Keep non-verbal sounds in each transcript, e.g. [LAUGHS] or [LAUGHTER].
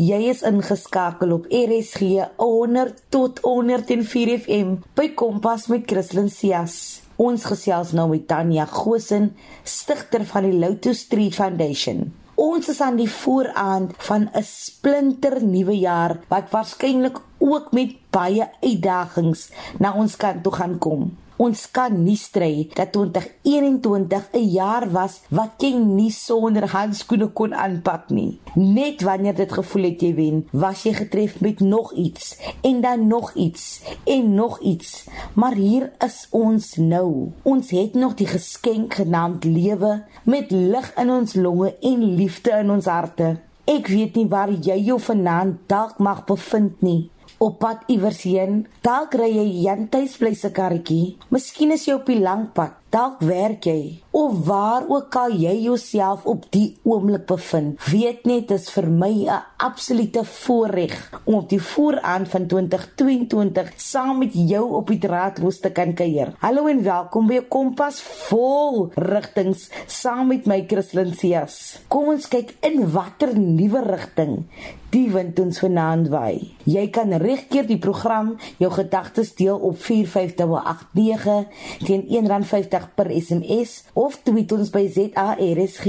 Jy is ingeskakel op RSG 100 tot 104 FM by Kompas met Christlyn Cias. Ons gesels nou met Tanya Gosen, stigter van die Lotto Street Foundation. Ons is aan die vooraand van 'n splinter nuwe jaar wat waarskynlik ook met baie uitdagings na ons kant toe gaan kom. Ons kan nie stry dat 2021 'n jaar was wat jy nie sonder handskoene kon aanpak nie. Net wanneer dit gevoel het jy wen, was jy getref met nog iets en dan nog iets en nog iets. Maar hier is ons nou. Ons het nog die geskenk genaamd lewe met lig in ons longe en liefde in ons harte. Ek weet nie waar jy jou vanaand dalk mag bevind nie op pad iewers heen. Dalk ry jy Jan Tuisvlei se karretjie. Miskien is jy op die lang pad. Dalk werk jy of waar ook al jy jouself op die oomblik bevind. Weet net dit is vir my 'n absolute voorreg om op die vooraan van 2022 saam met jou op die draadloos te kan kuier. Hallo en welkom by Kompas vol rigtings saam met my Christlyn Cias. Kom ons kyk in watter nuwe rigting die wind ons vanaand waai. Jy kan regkeer die program jou gedagtes deel op 45889 teen R1.50 per SMS of tweet ons by ZARSG.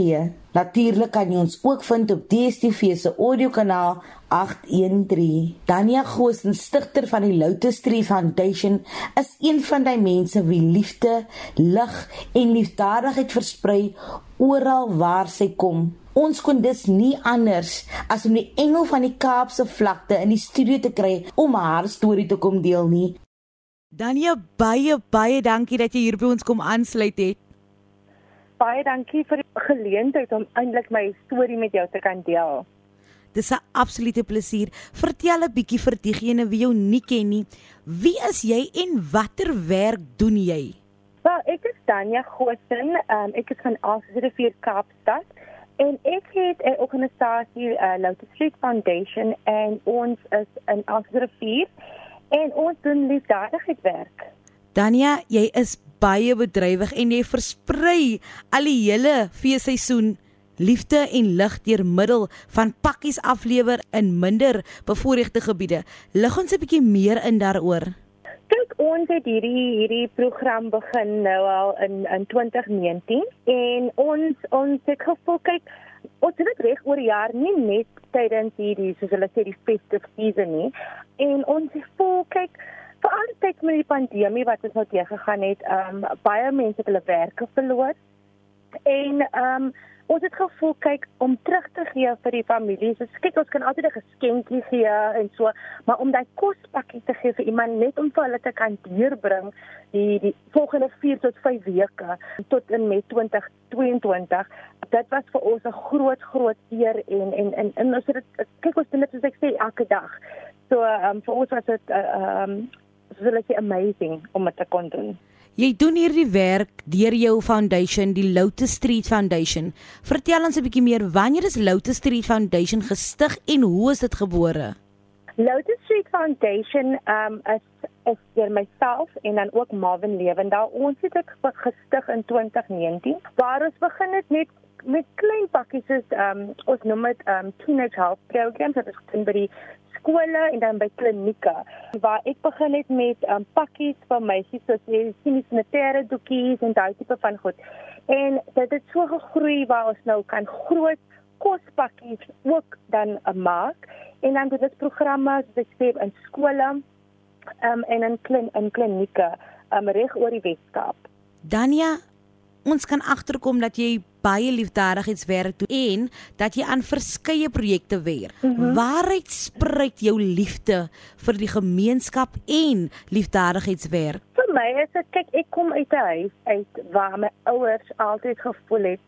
Natuurlik kan jy ons ook vind op DStv se audiokanaal 813. Dania Goosen, stigter van die Lotus Tree Foundation, is een van die mense wie liefde, lig en liefdadigheid versprei oral waar sy kom. Ons kon dus nie anders as om die engel van die Kaapse vlakte in die studio te kry om haar storie te kom deel nie. Dania, baie baie dankie dat jy hier by ons kom aansluit het. Baie dankie vir die geleentheid om eintlik my storie met jou te kan deel. Dis 'n absolute plesier. Vertel 'n bietjie vir diegene wie jou nie ken nie. Wie is jy en watter werk doen jy? Wel, ek is Dania Goosen. Um, ek is van Alsrivier Kaapstad en ek het 'n organisasie, uh, Lotus Street Foundation en ons is in Alsrivier en ons doen liefdadigheidswerk. Dania, jy is baie bedrywig en jy versprei al die hele feesseisoen liefde en lig deur middel van pakkies aflewer in minder bevoorregte gebiede. Lig ons 'n bietjie meer in daaroor. Kyk, ons het hierdie hierdie program begin nou al in in 2019 en ons ons het gevoel kyk ons het reg oor jaar nie net tydens hierdie soos hulle sê die festive season nie en ons voel kyk vir al die tyd met die pandemie wat ons nou teë gegaan het, ehm um, baie mense het hulle werke verloor. En ehm um, ons het gevoel kyk om terug te gee vir die families. So kyk ons kan altyd 'n geskenkie gee en so, maar om daai kospakkie te gee vir iemand net om vir hulle te kan deurbring die die volgende 4 tot 5 weke tot in met 2022 dit was vir ons 'n groot groot eer en en en, en ons het dit kyk ons doen dit soos ek sê elke dag. So um, vir ons was dit uh, um, so let's say amazing om dit te kon doen. Jy doen hierdie werk deur jou foundation, die Lotus Street Foundation. Vertel ons 'n bietjie meer, wanneer is Lotus Street Foundation gestig en hoe is dit gebore? Lotus Street Foundation um is is deur myself en dan ook Marvin Lewendal. Ons het dit gestig in 2019 waar ons begin het met met klein pakkies soos um ons noem dit um teenage health programs wat doen by die skole en dan by klinieke waar ek begin het met um, pakkies vir meisies soos jy sien die sanitêre doekies en daai tipe van goed. En dit het so gegroei waar ons nou kan groot kospakkies ook dan uh, maak en dan dit programme soos ek sê in skole um, en in klin in klinieke um, reg oor die Weskaap. Dania, ons kan agterkom dat jy baie liefdadigheidswerk doen en dat jy aan verskeie projekte werk. Mm -hmm. Waaruit spruit jou liefde vir die gemeenskap en liefdadigheidswerk? Vir my is dit kyk ek kom uit 'n huis uit waar my ouers altyd gevoel het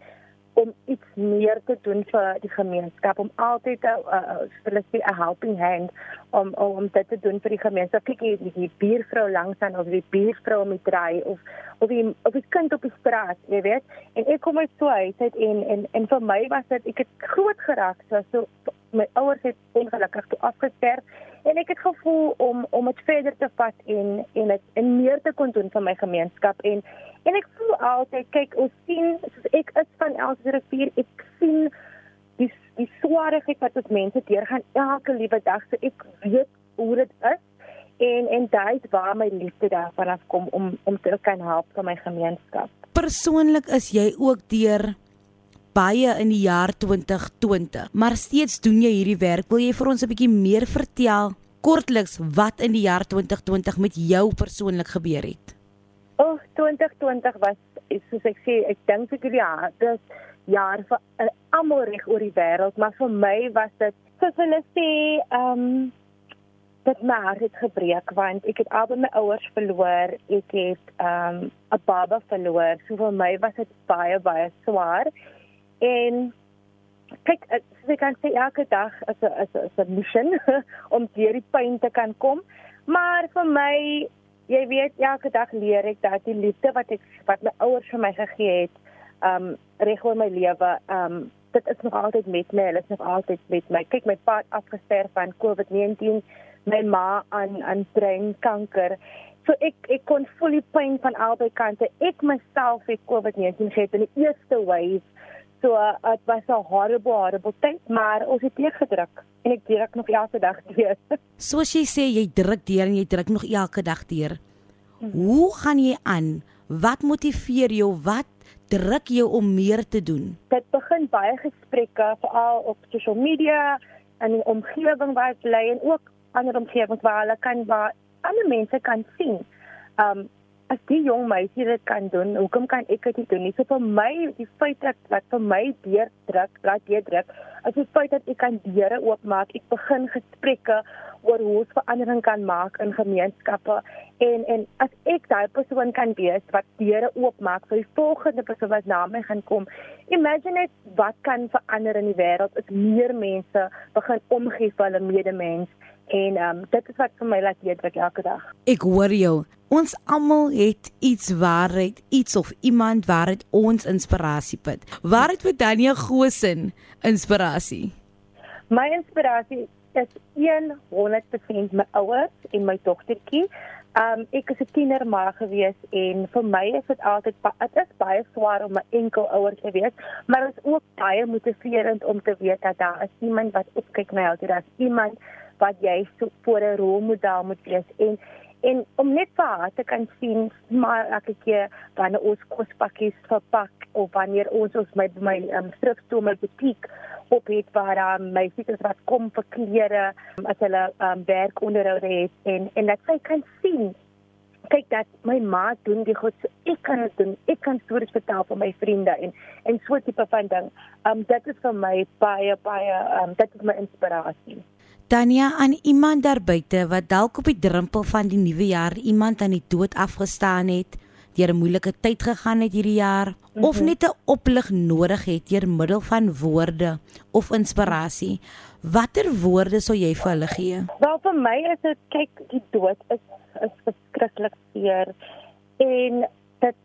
om iets meer te doen vir die gemeenskap om altyd 'n uh, uh, 'n helping hand om om dit te doen vir die gemeenskap. Kyk hier die buurvrou langs aan of die buurvrou om die draai of of die of die kind op die straat, jy weet. En ek kom uit so uit en en en vir my was dit ek het groot geraak so so my ouers het ongelukkig toe afgesterf en ek het gevoel om om dit verder te vat en en dit en meer te kon doen vir my gemeenskap en En ek voel altyd, kyk, ons sien soos ek is van Elsrivier, ek sien die die swaarheid wat ons mense deurgaan elke liewe dag, so ek weet hoe dit is en en dit waar my liefde daarvan afkom om om te kan help vir my gemeenskap. Persoonlik is jy ook deur baie in die jaar 2020, maar steeds doen jy hierdie werk. Wil jy vir ons 'n bietjie meer vertel kortliks wat in die jaar 2020 met jou persoonlik gebeur het? O, oh, 2020 was soos ek sê, ek dink vir die jaar, dit jaar vir uh, almal reg oor die wêreld, maar vir my was dit soos hulle sê, ehm um, dit my hart het gebreek want ek het albei my ouers verloor, ek het ehm um, 'n baba verloor. So vir my was dit baie baie swaar. En kyk, ek kan sê elke dag is 'n is 'n is 'n mission [LAUGHS] om deur die pyn te kan kom. Maar vir my, jy weet, elke dag leer ek dat die liefde wat ek wat my ouers vir my gegee het, um, reg oor my lewe, um, dit is nog altyd met my. Hulle is nog altyd met my. Kyk, my pa het afgesterf van COVID-19 my ma aan aan breinkanker. So ek ek kon voel die pyn van albei kante. Ek myself het COVID-19 gehad in die eerste wave. So dit uh, was 'n horrible horrible tyd, maar ons het dit gedruk en ek druk nog elke dag deur. [LAUGHS] Soos jy sê jy druk deur en jy druk nog elke dag deur. Hoe gaan jy aan? Wat motiveer jou? Wat druk jou om meer te doen? Dit begin baie gesprekke veral op social media en in omgewing waar ek bly en ook ander omgewings waar hulle kan waar ander mense kan sien. Um as die jong meisie dit kan doen, hoekom kan ek dit doen? Nie so vir my die feit dat wat vir my deur druk, laat jy druk, as die feit dat ek kan deure oopmaak, ek begin gesprekke oor hoe ons verandering kan maak in gemeenskappe en en as ek daai persoon kan wees wat deure oopmaak vir die volgende persoon wat na my gaan kom. Imagine net wat kan verander in die wêreld as meer mense begin omgee vir hulle medemens En ehm um, dit is wat vir my laat weet wat elke dag. Ek hoor jou. Ons almal het iets waarheid, iets of iemand waaruit ons inspirasie put. Waaruit vir Dania Gosen inspirasie? My inspirasie is 100% my ouers en my dogtertjie. Um ek is 'n tienerma gewees en vir my is dit altyd dit is baie swaar om 'n enkel ouer te wees, maar dit is ook baie motiverend om te weet dat daar is iemand wat opkyk na jou, dat daar is iemand wat jy so voor 'n rolmodel moet wees. En en om net vir haar te kan sien maar elke keer wanneer ons kospakkies verpak of wanneer ons ons my my um, stripstoel my butiek op het waar um, my siekes wat kom vir klere um, as hulle um, werk onderhou het en en dat sy kan sien kyk dat my ma doen die goed so ek kan dit doen. Ek kan stories vertel vir my vriende en en so tipe van ding. Um dit is vir my baie baie um dit is my inspirasie Tanya aan iemand daar buite wat dalk op die drempel van die nuwe jaar iemand aan die dood afgestaan het, deur 'n moeilike tyd gegaan het hierdie jaar mm -hmm. of net 'n oplig nodig het deur middel van woorde of inspirasie. Watter woorde sou jy vir hulle gee? Wel vir my is dit kyk die dood is is verskriklik seer en dit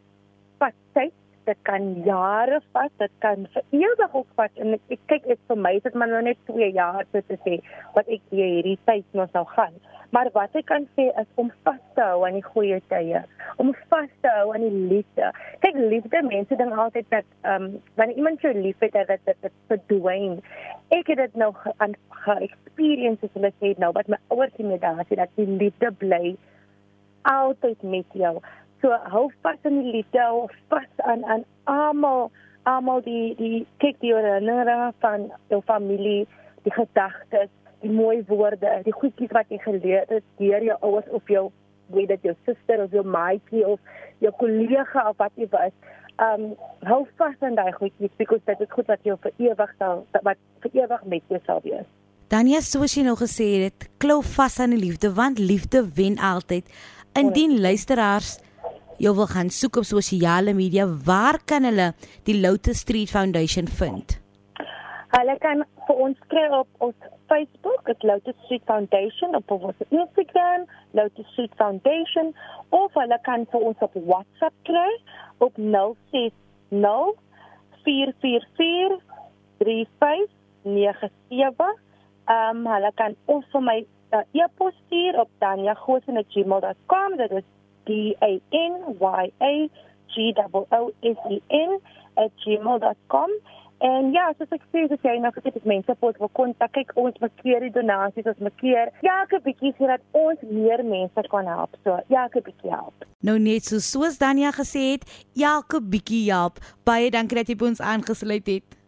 vat tyd dit kan jare vat, dit kan vir ewig ook vat en ek, ek kyk dit vir my is dit maar nou net 2 jaar so te sê wat ek hier hierdie tyd nog sou gaan. Maar wat ek kan sê is om vas te hou aan die goeie tye, om vas te hou aan die liefde. Kyk, liefde mense dink altyd dat ehm um, wanneer iemand jou liefhet dat dit verdwyn. Ek het dit nou aan ge-experience as hulle sê nou wat my ouers sê my daar sê dat die liefde bly altyd met jou. So hou vas aan die liefde, hou vas aan aan almal, almal die die kyk die herinneringe van jou familie, die gedagtes, die mooi woorde, die goedjies wat jy geleer het deur jou ouers of jou weet dit jou suster of jou maatjie of jou kollega of wat jy was. Um hou vas aan daai goedjies because dit is goed wat jou vir ewig sal wat vir ewig met jou sal wees. Dania soos jy nou gesê het, klou vas aan die liefde want liefde wen altyd. Indien luisteraars jy wil gaan soek op sosiale media, waar kan hulle die Lotus Street Foundation vind? Hulle kan vir ons kry op ons Facebook, dit Lotus Street Foundation op ons Instagram, Lotus Street Foundation of hulle kan vir ons op WhatsApp kry op 060 444 3597. Ehm um, hulle kan ons vir my uh, e-pos stuur op danyagosene@gmail.com. Dit is D A N Y A G O O S E N @gmail.com En ja, soos ek sê, as jy nou vir dit mense pot wil kontak, kyk ons maak keer die donasies, ons maak keer elke bietjie sodat ons meer mense kan help. So, elke bietjie help. Nou net so soos Dania gesê het, elke bietjie help. Baie dankie dat jy by ons aangesluit het.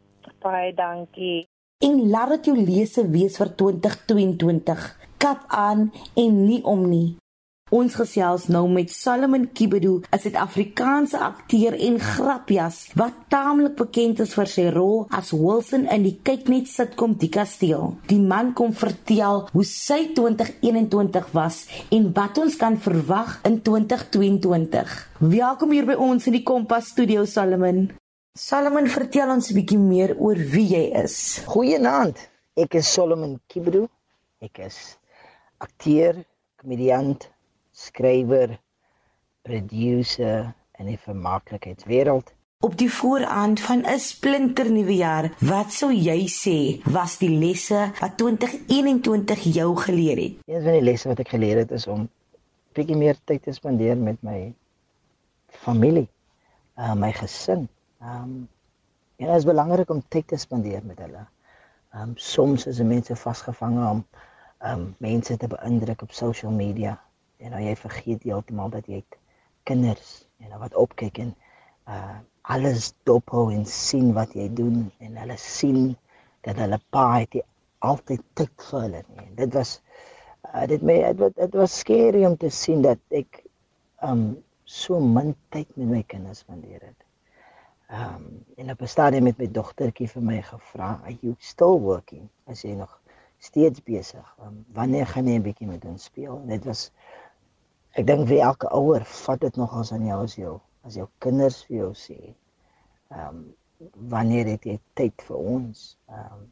Baie dankie. En laat dit jou lese wees vir 2022. Kap aan en nie om nie. Ons gesels nou met Solomon Kibedu, 'n Suid-Afrikaanse akteur en grapjas wat taamlik bekend is vir sy rol as Wilson in die kyknet sitkom Die Kasteel. Die man kom vertel hoe sy 2021 was en wat ons kan verwag in 2022. Welkom hier by ons in die Kompas Studio Solomon. Solomon, vertel ons 'n bietjie meer oor wie jy is. Goeienaand. Ek is Solomon Kibedu. Ek is akteur, komediant skrywer, producer in die vermaaklikheidswêreld. Op die vooraand van 'n splinternuwe jaar, wat sou jy sê was die lesse wat 2021 jou geleer het? Een van die lesse wat ek geleer het is om bietjie meer tyd te spandeer met my familie, uh my gesin. Um en dit is belangrik om tyd te spandeer met hulle. Um soms is mense vasgevang om um mense te beïndruk op social media en nou jy vergeet heeltemal dat jy kinders en wat opkyk en uh alles dophou en sien wat jy doen en hulle sien dat hulle pa het altyd tyd vir hulle nie. Dit was uh, dit my dit, dit was skerry om te sien dat ek um so min tyd met my kinders spandeer het. Um en op 'n stadium met my dogtertjie vir my gevra, "Are you still working?" As jy nog steeds besig. Um, wanneer gaan jy 'n bietjie met ons speel? En dit was Ek dink vir elke ouer vat dit nog as aan jou as jou as jou kinders vir jou sê. Ehm um, wanneer het jy tyd vir ons? Ehm um,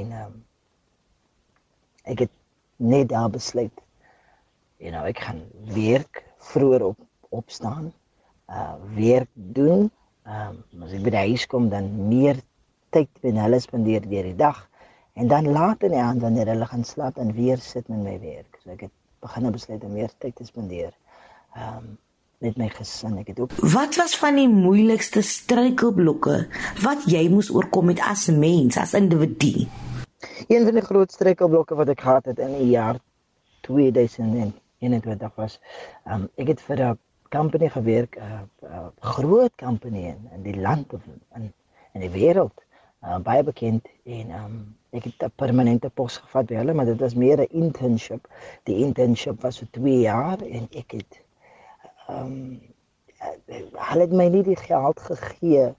en ehm um, ek het net daar besluit. You know, ek gaan werk vroeër op opstaan. Uh werk doen. Ehm um, as ek by die huis kom dan meer tyd met hulle spandeer deur die dag en dan laat in die aand wanneer hulle gaan slaap dan weer sit met my werk. So ek het begin besluit om meer tyd te spandeer. Ehm um, met my gesin. Ek het ook Wat was van die moeilikste struikelblokke wat jy moes oorkom met as mens, as individu? Een van die groot struikelblokke wat ek gehad het in die jaar 2021 was ehm um, ek het vir 'n company gewerk, 'n uh, uh, groot company in, in die land of in in die wêreld. Uh, baie bekend en ehm um, ek het 'n permanente pos gevat by hulle, maar dit was meer 'n internship. Die internship was vir 2 jaar en ek het ehm um, hulle het my nie die geld gegee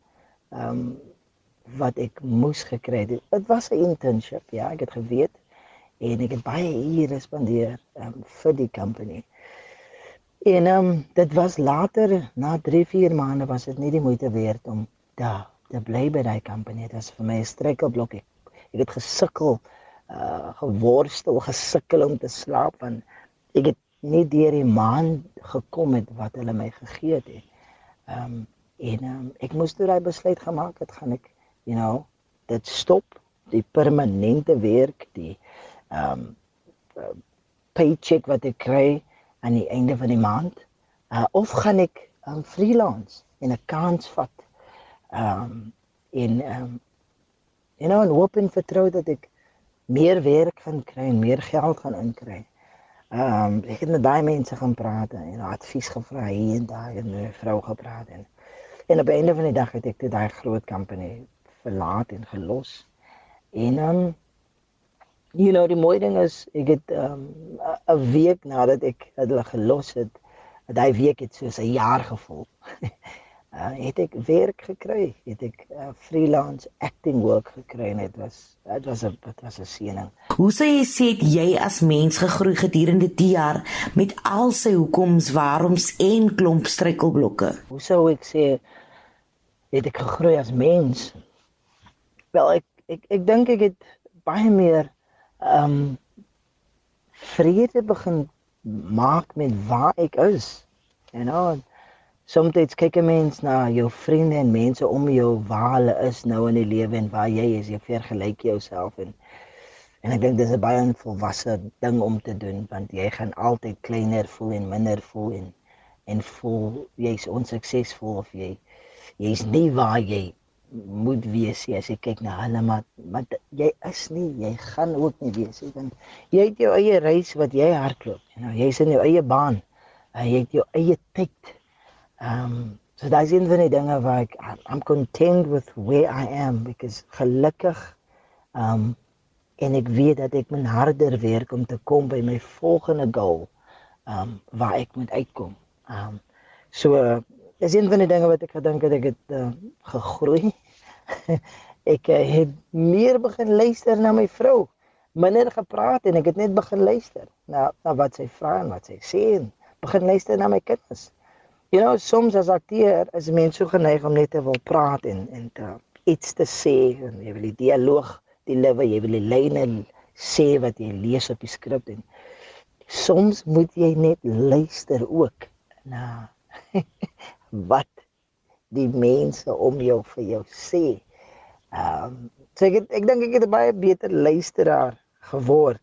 ehm um, wat ek moes gekry het. Dit was 'n internship, ja, ek het geweet en ek het baie ure spandeer um, vir die company. En ehm um, dit was later na 3-4 maande was dit nie die moeite werd om daar te bly by daai company. Dit was vir my 'n struikelblok. Ek ek het gesukkel uh geworstel gesukkel om te slaap want ek het nie deur die maand gekom het wat hulle my gegee het nie. Ehm um, en um, ek moes toe daai besluit gemaak het gaan ek you know dit stop die permanente werk die ehm um, paycheck wat ek kry aan die einde van die maand uh, of gaan ek um, freelance en 'n kans vat ehm um, en ehm um, you know, en hoop en vertrou dat ek meer werk gaan kry en meer geld gaan inkry. Ehm um, ek het met baie mense gaan praat en advies gevra hier en daar en 'n vrou gepraat en en op 'n einde van die dag het ek dit daai groot company verlaat en gelos. En ehm um, you know, die mooi ding is ek het ehm um, 'n week nadat ek hulle gelos het, daai week het soos 'n jaar gevoel. [LAUGHS] uh, het ek werk gekry, het ek uh, freelance acting work gekry en dit was dit was 'n dit was 'n seëning. Hoe sê jy sê jy as mens gegroei gedurende die jaar met al sy hoekoms, waaroms en klomp struikelblokke? Hoe sou ek sê het ek gegroei as mens? Wel ek ek ek dink ek het baie meer ehm um, vrede begin maak met waar ek is. You know, Soms kyk 'n mens na jou vriende en mense om jou waar hulle is nou in die lewe en waar jy is, jy vergelyk jouself en en ek dink dis 'n baie volwasse ding om te doen want jy gaan altyd kleiner voel en minder voel en en voel jy's onsuksesvol of jy jy's nie waar jy moet wees as jy kyk na hulle maar maar jy is nie jy gaan ook nie wees nie want jy het jou eie reis wat jy hardloop. Know jy's in jou eie baan. Jy het jou eie tyd um, so daai is een van die dinge waar ek I'm content with where I am because gelukkig um, en ek weet dat ek moet harder werk om te kom by my volgende goal um, waar ek moet uitkom um, so uh, is een van die dinge wat ek gedink het ek het uh, gegroei. [LAUGHS] ek uh, het meer begin luister na my vrou, minder gepraat en ek het net begin luister na na wat sy vra en wat sy sê en begin luister na my kinders. You know, soms as akteur is mense so geneig om net te wil praat en en te iets te sê en jy wil die dialoog, die lewe, jy wil die lyne sê wat jy lees op die skrip en soms moet jy net luister ook na [LAUGHS] wat die mense om jou vir jou sê. Ehm um, so ek het, ek dink ek het baie beter luisteraar geword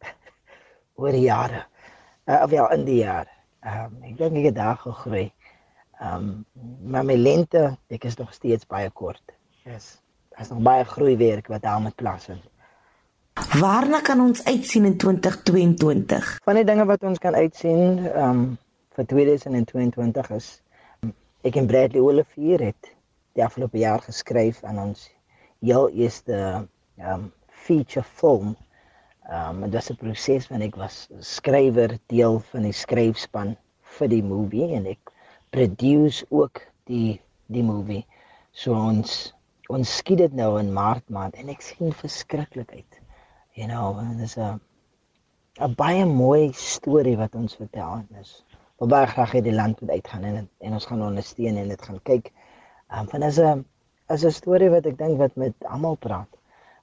[LAUGHS] oor jare. Uh, of ja, in die jare. Ehm um, ek dink ek het daar gegroei. Ehm um, maar my lente, ek is nog steeds baie kort. Yes. Daar's nog baie groei werk wat daar moet plaasvind. Waarna kan ons uitsien in 2022? Van die dinge wat ons kan uitsien ehm um, vir 2022 is Ek en Bradley Olivier het die afgelope jaar geskryf aan ons heel eerste um feature film. Um dit was 'n proses wanneer ek was skrywer deel van die skryfspan vir die movie en ek produce ook die die movie. So ons ons skiet dit nou in Maart maand en ek sien verskriklik uit. You know, dis 'n 'n baie mooi storie wat ons vertel is wil baie graag hê die land moet uitgaan en en ons gaan ondersteun en dit gaan kyk. Ehm um, van is 'n is 'n storie wat ek dink wat met almal praat.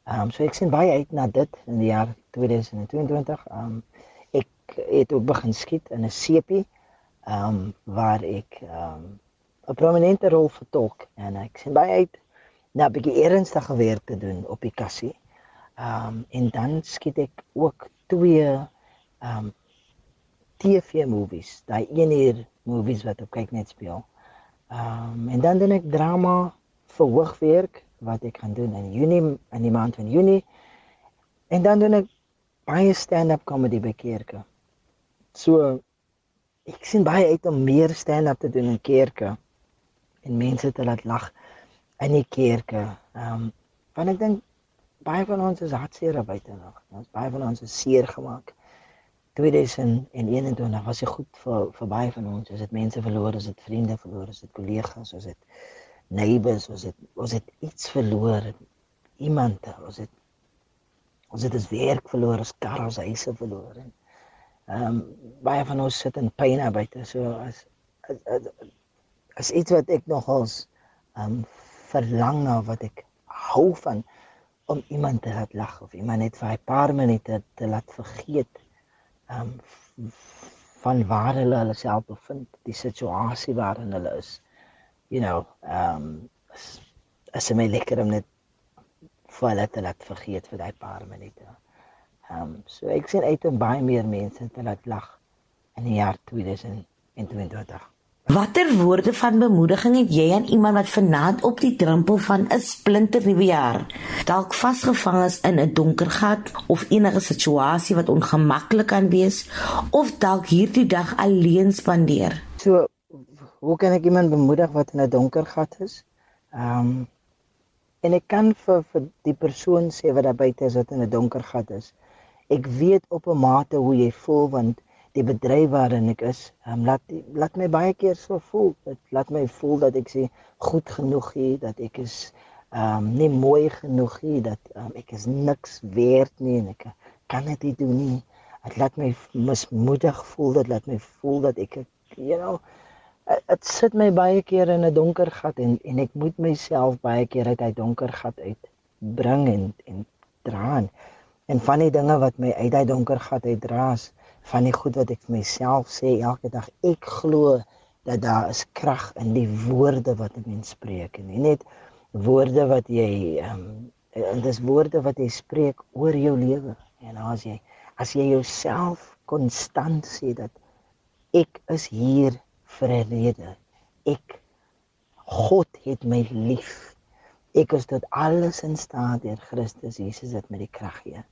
Ehm um, so ek sien baie uit na dit in die jaar 2022. Ehm um, ek het ook begin skiet in 'n sepie ehm um, waar ek ehm um, 'n prominente rol vertolk en ek sien baie uit na 'n bietjie ernstige werk te doen op die kassie. Ehm um, en dan skiet ek ook twee ehm um, TV movies, daai 1 uur movies wat op kyk net speel. Ehm um, en dan doen ek drama vir hoogwerk wat ek gaan doen in Junie in die maand van Junie. En dan doen ek baie stand-up comedy by kerke. So ek sien baie uit om meer stand-up te doen in kerke en mense te laat lag in die kerke. Ehm um, want ek dink baie van ons is hartseer buite nog. Ons baie van ons is seer gemaak. 2021 was dit goed vir vir baie van ons. Ons het mense verloor, ons het vriende verloor, ons het kollegas, ons het neighbors, ons het ons het iets verloor. Iemand, ons het ons het ons werk verloor, ons kar, ons huise verloor. Ehm um, baie van ons sit in pyn buite. So as as, as as iets wat ek nogals ehm um, verlang na wat ek hou van om iemand te laat lag of iemand net vir 'n paar minute te laat vergeet ehm um, van waar hulle hulle self bevind, die situasie waarin hulle is. You know, ehm um, is, is my lekker om net vir hulle te laat vergeet vir daai paar minute. Ehm um, so ek sien uit om baie meer mense te laat lag in die jaar 2022. Watter woorde van bemoediging het jy aan iemand wat vanaand op die drempel van 'n splinternuwe jaar dalk vasgevang is in 'n donker gat of enige situasie wat ongemaklik kan wees of dalk hierdie dag alleen spandeer? So, hoe kan ek iemand bemoedig wat in 'n donker gat is? Ehm um, en ek kan vir vir die persoon sê wat daar buite is wat in 'n donker gat is. Ek weet op 'n mate hoe jy voel want die bedryf waarin ek is, um, laat laat my baie keer so voel. Dit laat my voel dat ek sê goed genoeg hier, dat ek is ehm um, nie mooi genoeg hier, dat um, ek is niks werd nie en ek kan dit nie doen nie. Dit laat my mismoedig voel, dit laat my voel dat ek you know dit sit my baie keer in 'n donker gat en en ek moet myself baie keer uit daai donker gat uit bring en en dra. En van die dinge wat my uit daai donker gat uit dra is van die goed wat ek vir myself sê elke dag. Ek glo dat daar is krag in die woorde wat 'n mens spreek en nie net woorde wat jy ehm um, dis woorde wat jy spreek oor jou lewe. En as jy as jy jouself konstant sê dat ek is hier vir 'n rede. Ek God het my lief. Ek is tot alles in staat deur Christus Jesus wat met die krag gee.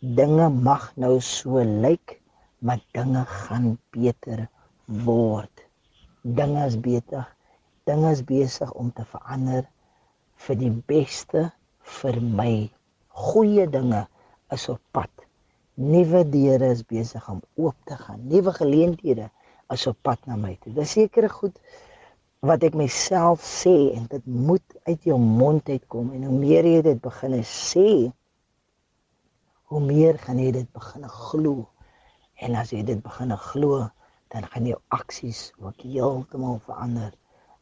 Dinge mag nou so lyk, maar dinge gaan beter word. Dinge is beter. Dinge is besig om te verander vir die beste vir my. Goeie dinge is op pad. Nuwe deure is besig om oop te gaan. Nuwe geleenthede is op pad na my toe. Dis sekere goed wat ek myself sê en dit moet uit jou mond uitkom en hoe meer jy dit begin sê hoe meer gaan jy dit begin glo en as jy dit begin glo dan gaan jou aksies ook heeltemal verander.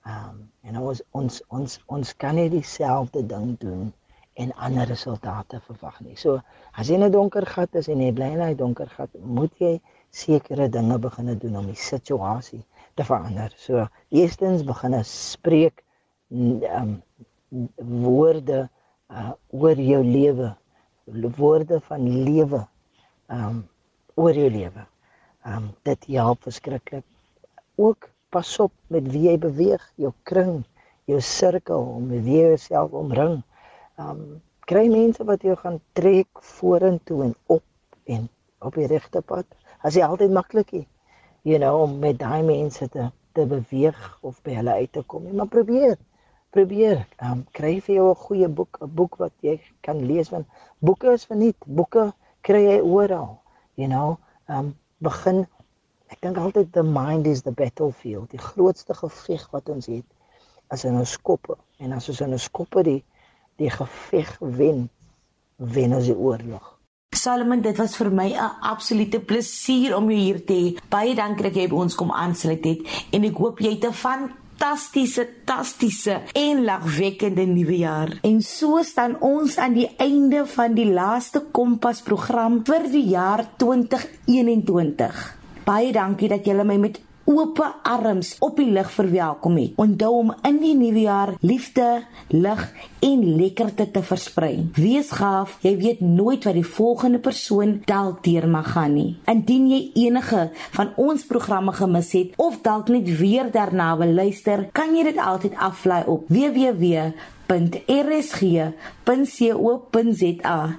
Ehm um, en ons ons ons ons kan nie dieselfde ding doen en ander resultate verwag nie. So as jy in 'n donker gat is en jy bly in 'n donker gat, moet jy sekere dinge begin doen om die situasie te verander. So eerstens begin spreek um woorde uh, oor jou lewe, woorde van lewe um oor jou lewe. Um dit help verskriklik. Ook pas op met wie jy beweeg, jou kring, jou sirkel, met wie jy jouself omring. Um kry mense wat jou gaan trek vorentoe en op en op die regte pad. As jy altyd maklik is you know om met daai mense te te beweeg of by hulle uit te kom. Maar probeer. Probeer. Um, kry vir jou 'n goeie boek, 'n boek wat jy kan lees want boeke is verniet. Boeke kry jy oral. You know, um, begin ek dink altyd the mind is the battlefield. Die grootste geveg wat ons het is in ons koppe. En as ons in ons koppe die die geveg wen, wen ons die oorlog. Solomon, dit was vir my 'n absolute plesier om jou hier te hê. Baie dankie dat jy by ons kom aansluit het en ek hoop jy het 'n fantastiese, fantastiese en lagwekkende nuwe jaar. En so staan ons aan die einde van die laaste Kompas program vir die jaar 2021. Baie dankie dat julle my met oop arms op die lig verwelkom het. Onthou om in die nuwe jaar liefde, lig en lekkerte te versprei. Wees gaaf, jy weet nooit wat die volgende persoon dalk deur mag gaan nie. Indien jy enige van ons programme gemis het of dalk net weer daarna wil luister, kan jy dit altyd aflaai op www www.rsg.co.za.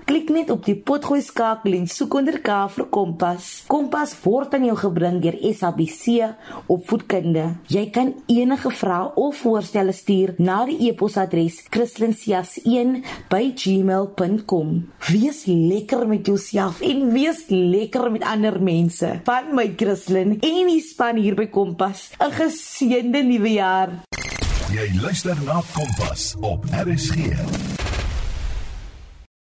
Klik net op die potgooi skakel en soek onder K vir Kompas. Kompas word aan jou gebring deur SABC Opvoedkunde. Jy kan enige vrae of voorstelle stuur na die e-posadres christlincias1@gmail.com. Wees lekker met jouself en wees lekker met ander mense. Van my Christlyn en die span hier by Kompas. 'n Geseënde nuwe jaar. Jy luister na Kompas op RSG.